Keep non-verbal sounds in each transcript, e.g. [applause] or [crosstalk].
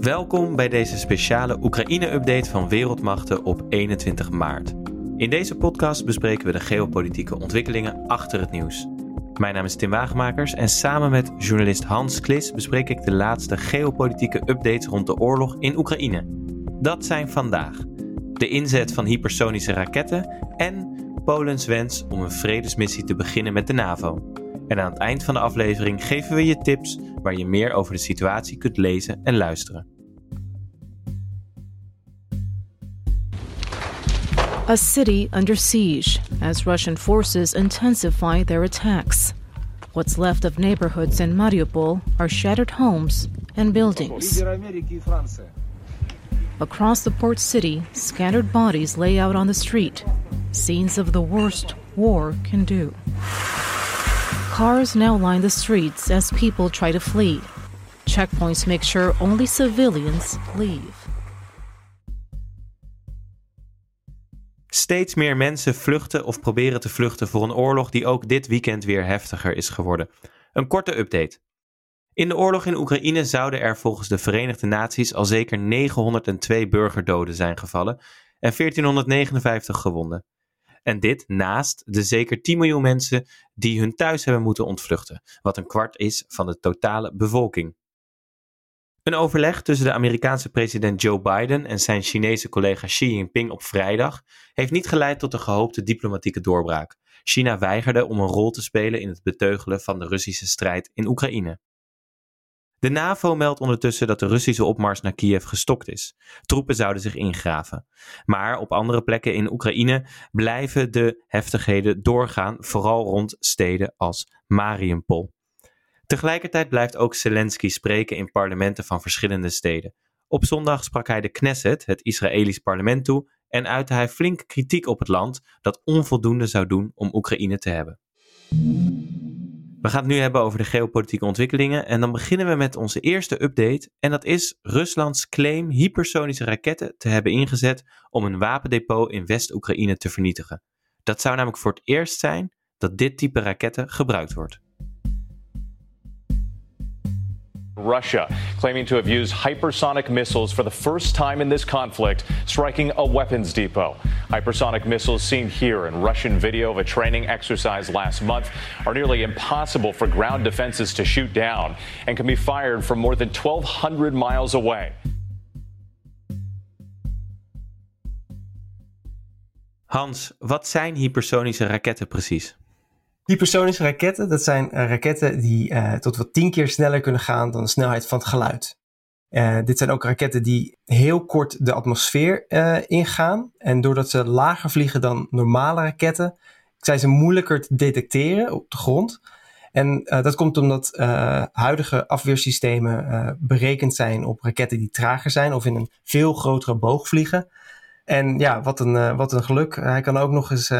Welkom bij deze speciale Oekraïne-update van Wereldmachten op 21 maart. In deze podcast bespreken we de geopolitieke ontwikkelingen achter het nieuws. Mijn naam is Tim Wagemakers en samen met journalist Hans Klis bespreek ik de laatste geopolitieke updates rond de oorlog in Oekraïne. Dat zijn vandaag de inzet van hypersonische raketten en Polens wens om een vredesmissie te beginnen met de NAVO. En aan het eind van de aflevering geven we je tips waar je meer over de situatie kunt lezen en luisteren. A city under siege as Russian forces intensify their attacks. What's left of neighborhoods in Mariupol are shattered homes and buildings. Across the port city, scattered bodies lay out on the street, scenes of the worst war can do. Cars now line the streets as people try to flee. Checkpoints make sure only civilians leave. Steeds meer mensen vluchten of proberen te vluchten voor een oorlog die ook dit weekend weer heftiger is geworden. Een korte update. In de oorlog in Oekraïne zouden er volgens de Verenigde Naties al zeker 902 burgerdoden zijn gevallen en 1459 gewonden. En dit naast de zeker 10 miljoen mensen die hun thuis hebben moeten ontvluchten, wat een kwart is van de totale bevolking. Een overleg tussen de Amerikaanse president Joe Biden en zijn Chinese collega Xi Jinping op vrijdag heeft niet geleid tot de gehoopte diplomatieke doorbraak. China weigerde om een rol te spelen in het beteugelen van de Russische strijd in Oekraïne. De NAVO meldt ondertussen dat de Russische opmars naar Kiev gestokt is. Troepen zouden zich ingraven. Maar op andere plekken in Oekraïne blijven de heftigheden doorgaan, vooral rond steden als Mariupol. Tegelijkertijd blijft ook Zelensky spreken in parlementen van verschillende steden. Op zondag sprak hij de Knesset, het Israëlisch parlement, toe en uitte hij flink kritiek op het land dat onvoldoende zou doen om Oekraïne te hebben. We gaan het nu hebben over de geopolitieke ontwikkelingen en dan beginnen we met onze eerste update en dat is Ruslands claim hypersonische raketten te hebben ingezet om een wapendepot in West-Oekraïne te vernietigen. Dat zou namelijk voor het eerst zijn dat dit type raketten gebruikt wordt. Russia, claiming to have used hypersonic missiles for the first time in this conflict, striking a weapons depot. Hypersonic missiles seen here in Russian video of a training exercise last month are nearly impossible for ground defenses to shoot down and can be fired from more than 1,200 miles away. Hans, wat zijn hypersonische raketten precies? Hypersonische raketten, dat zijn uh, raketten die uh, tot wat tien keer sneller kunnen gaan dan de snelheid van het geluid. Uh, dit zijn ook raketten die heel kort de atmosfeer ingaan. En doordat ze lager vliegen dan normale raketten, zijn ze moeilijker te detecteren op de grond. En dat komt omdat huidige afweersystemen berekend zijn op raketten die trager zijn of in een veel grotere boog vliegen. En ja, wat een, wat een geluk. Hij kan ook nog eens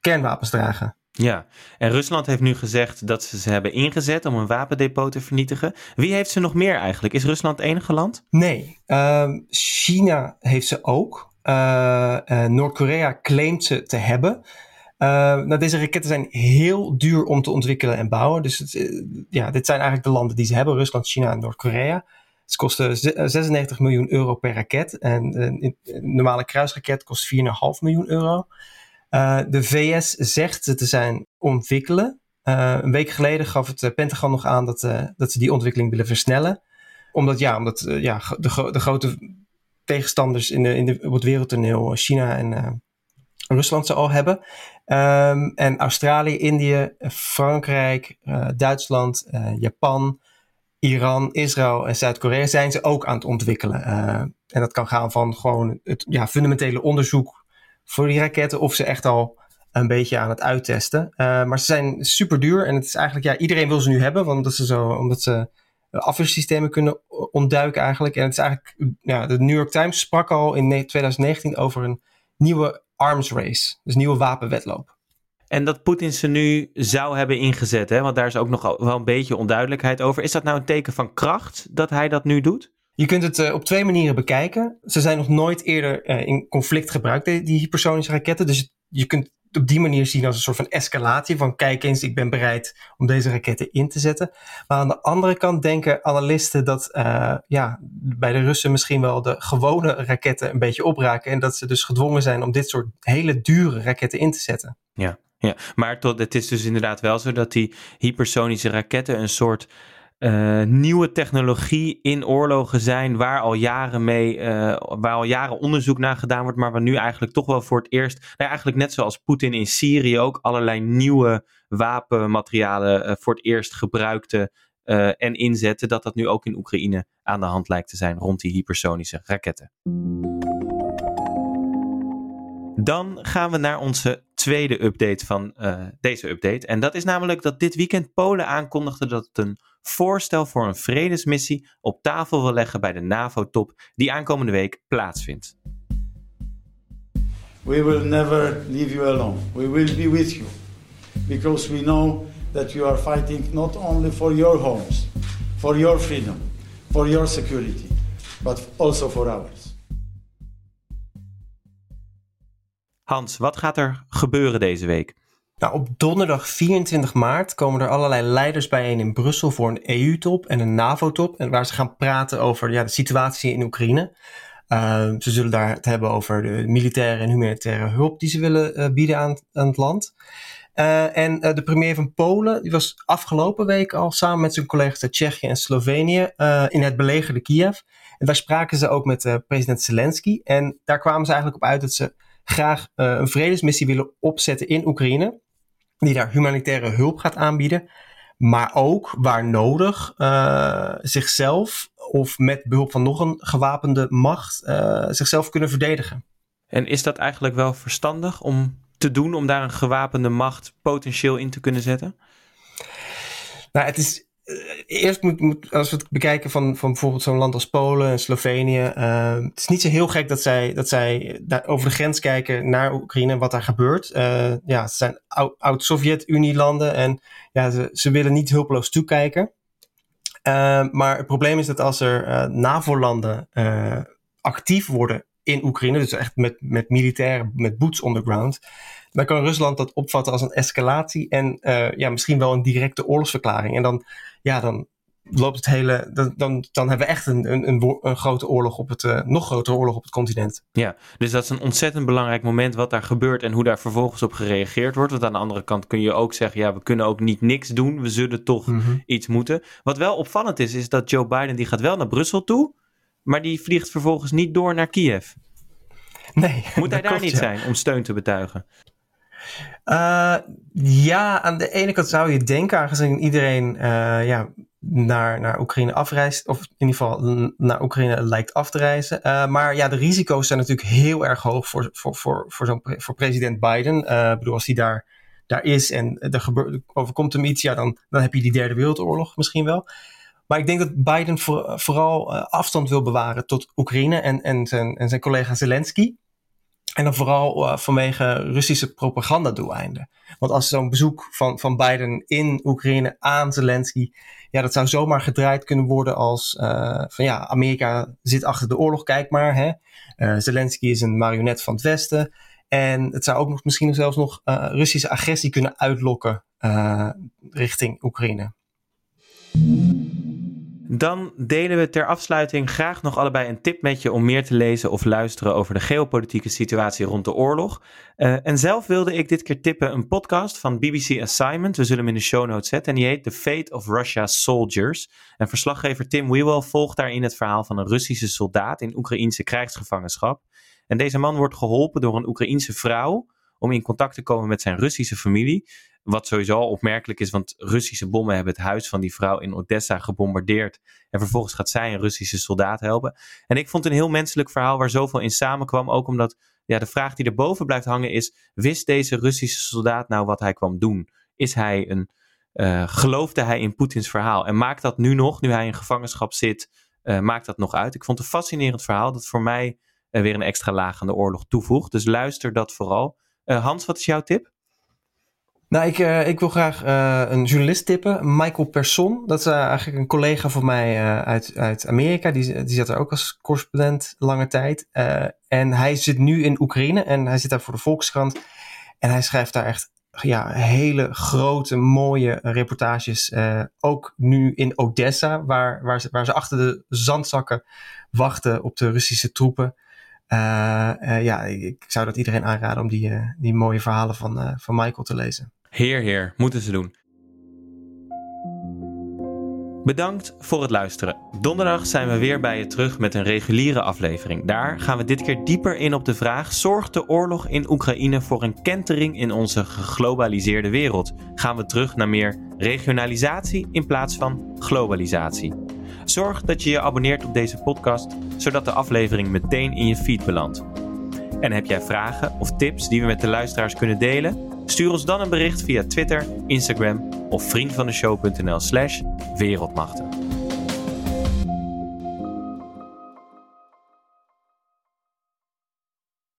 kernwapens dragen. Ja, en Rusland heeft nu gezegd dat ze ze hebben ingezet om een wapendepot te vernietigen. Wie heeft ze nog meer eigenlijk? Is Rusland het enige land? Nee, uh, China heeft ze ook. Uh, uh, Noord-Korea claimt ze te hebben. Uh, nou, deze raketten zijn heel duur om te ontwikkelen en bouwen. Dus het, ja, dit zijn eigenlijk de landen die ze hebben: Rusland, China en Noord-Korea. Ze kosten 96 miljoen euro per raket. En een normale kruisraket kost 4,5 miljoen euro. Uh, de VS zegt ze te zijn ontwikkelen. Uh, een week geleden gaf het Pentagon nog aan dat, dat ze die ontwikkeling willen versnellen. Omdat, ja, omdat ja, de, de grote tegenstanders in in op het wereldtoneel, China en Rusland ze al hebben. Um, en Australië, Indië, Frankrijk, Duitsland, Japan, Iran, Israël en Zuid-Korea zijn ze ook aan het ontwikkelen. en dat kan gaan van gewoon het ja, fundamentele onderzoek voor die raketten of ze echt al een beetje aan het uittesten. Uh, maar ze zijn super duur en het is eigenlijk, ja, iedereen wil ze nu hebben, want dat ze zo, omdat ze afweersystemen kunnen ontduiken eigenlijk. En het is eigenlijk, ja, de New York Times sprak al in 2019 over een nieuwe arms race, dus nieuwe wapenwedloop. En dat Poetin ze nu zou hebben ingezet, hè? want daar is ook nog wel een beetje onduidelijkheid over. Is dat nou een teken van kracht dat hij dat nu doet? Je kunt het uh, op twee manieren bekijken. Ze zijn nog nooit eerder uh, in conflict gebruikt, die, hypersonische raketten. Dus je kunt op die manier zien als een soort van escalatie. Van kijk eens, ik ben bereid om deze raketten in te zetten. Maar aan de andere kant denken analisten dat uh, ja, bij de Russen misschien wel de gewone raketten een beetje opraken. En dat ze dus gedwongen zijn om dit soort hele dure raketten in te zetten. Ja, ja. maar tot, het is dus inderdaad wel zo dat die hypersonische raketten een soort uh, nieuwe technologie in oorlogen zijn waar al jaren mee, uh, waar al jaren onderzoek naar gedaan wordt, maar waar nu eigenlijk toch wel voor het eerst, nou eigenlijk net zoals Poetin in Syrië ook allerlei nieuwe wapenmaterialen uh, voor het eerst gebruikte en inzette, dat dat nu ook in Oekraïne aan de hand lijkt te zijn rond die hypersonische raketten. Dan gaan we naar onze tweede update van deze update. En dat is namelijk dat dit weekend Polen aankondigde dat het een voorstel voor een vredesmissie op tafel wil leggen bij de NAVO-top die aankomende week plaatsvindt. We will never leave you alone. We will be with you because we know that you are fighting not only for your homes, for your freedom, for your security, but also for ours. Hans, wat gaat er gebeuren deze week? Nou, op donderdag 24 maart komen er allerlei leiders bijeen in Brussel voor een EU-top en een NAVO-top. En waar ze gaan praten over ja, de situatie in Oekraïne. Uh, ze zullen daar het hebben over de militaire en humanitaire hulp die ze willen uh, bieden aan, aan, het land. Uh, en de premier van Polen, die was afgelopen week al samen met zijn collega's uit Tsjechië en Slovenië in het belegerde Kiev. En daar spraken ze ook met president Zelensky. En daar kwamen ze eigenlijk op uit dat ze graag een vredesmissie willen opzetten in Oekraïne die daar humanitaire hulp gaat aanbieden. Maar ook waar nodig uh, zichzelf of met behulp van nog een gewapende macht uh, zichzelf kunnen verdedigen. En is dat eigenlijk wel verstandig om te doen, om daar een gewapende macht potentieel in te kunnen zetten? Nou, het is eh, eerst moet, moet, als we het bekijken van, van bijvoorbeeld zo'n land als Polen en Slovenië. Uh, het is niet zo heel gek dat zij, dat zij daar over de grens kijken naar Oekraïne en wat daar gebeurt. Uh, ja, ze zijn oud-Sovjet-Unie-landen en ja, ze, ze willen niet hulpeloos toekijken. Maar het probleem is dat als er NAVO-landen actief worden in Oekraïne, dus echt met, met militairen, met boots on the ground, dan kan Rusland dat opvatten als een escalatie en uh, ja, misschien wel een directe oorlogsverklaring. En dan, ja, dan loopt het hele. Dan, dan, dan hebben we echt een, een, een, een grote oorlog op het. Uh, nog grotere oorlog op het continent. Ja, dus dat is een ontzettend belangrijk moment wat daar gebeurt en hoe daar vervolgens op gereageerd wordt. Want aan de andere kant kun je ook zeggen: ja, we kunnen ook niet niks doen. We zullen toch mm -hmm. iets moeten. Wat wel opvallend is, is dat Joe Biden die gaat wel naar Brussel toe, maar die vliegt vervolgens niet door naar Kiev. Nee, [laughs] Moet hij daar klopt, niet ja. zijn om steun te betuigen? Uh, ja, aan de ene kant zou je denken, aangezien iedereen uh, ja, naar, naar Oekraïne afreist, of in ieder geval naar Oekraïne lijkt af te reizen. Uh, maar ja, de risico's zijn natuurlijk heel erg hoog voor, voor, voor, voor, zo'n voor president Biden. Ik bedoel, als hij daar, daar is en er gebeurt, overkomt hem iets, ja, dan, dan heb je die derde wereldoorlog misschien wel. Maar ik denk dat Biden voor, vooral afstand wil bewaren tot Oekraïne en, en, zijn, en zijn collega Zelensky. En dan vooral uh, vanwege Russische propagandadoeleinden. Want als zo'n bezoek van, van Biden in Oekraïne aan Zelensky, ja, dat zou zomaar gedraaid kunnen worden als uh, van ja, Amerika zit achter de oorlog, kijk maar. Hè? Zelensky is een marionet van het Westen. En het zou ook nog, misschien zelfs nog Russische agressie kunnen uitlokken richting Oekraïne. Dan delen we ter afsluiting graag nog allebei een tip met je om meer te lezen of luisteren over de geopolitieke situatie rond de oorlog. Uh, en zelf wilde ik dit keer tippen een podcast van BBC Assignment. We zullen hem in de show notes zetten. En die heet The Fate of Russia's Soldiers. En verslaggever Tim Wewell volgt daarin het verhaal van een Russische soldaat in Oekraïnse krijgsgevangenschap. En deze man wordt geholpen door een Oekraïense vrouw om in contact te komen met zijn Russische familie. Wat sowieso opmerkelijk is, want Russische bommen hebben het huis van die vrouw in Odessa gebombardeerd. En vervolgens gaat zij een Russische soldaat helpen. En ik vond een heel menselijk verhaal waar zoveel in samenkwam. Ook omdat ja, de vraag die erboven blijft hangen is: wist deze Russische soldaat nou wat hij kwam doen? Is hij een. Uh, geloofde hij in Poetins verhaal? En maakt dat nu nog, nu hij in gevangenschap zit, uh, maakt dat nog uit? Ik vond het een fascinerend verhaal dat voor mij uh, weer een extra laag aan de oorlog toevoegt. Dus luister dat vooral. Hans, wat is jouw tip? Nou, ik, uh, ik wil graag uh, een journalist tippen, Michael Persson. Dat is uh, eigenlijk een collega van mij uit, uit Amerika. Die, die zat er ook als correspondent lange tijd. en hij zit nu in Oekraïne en hij zit daar voor de Volkskrant. En hij schrijft daar echt ja, hele grote, mooie reportages. Ook nu in Odessa, waar, waar, ze, waar ze achter de zandzakken wachten op de Russische troepen. Ja, ik zou dat iedereen aanraden om die, die mooie verhalen van, van Michael te lezen. Heer, heer, moeten ze doen. Bedankt voor het luisteren. Donderdag zijn we weer bij je terug met een reguliere aflevering. Daar gaan we dit keer dieper in op de vraag: zorgt de oorlog in Oekraïne voor een kentering in onze geglobaliseerde wereld? Gaan we terug naar meer regionalisatie in plaats van globalisatie? Zorg dat je je abonneert op deze podcast, zodat de aflevering meteen in je feed belandt. En heb jij vragen of tips die we met de luisteraars kunnen delen? Stuur ons dan een bericht via Twitter, Instagram of vriendvandeshow.nl slash wereldmachten.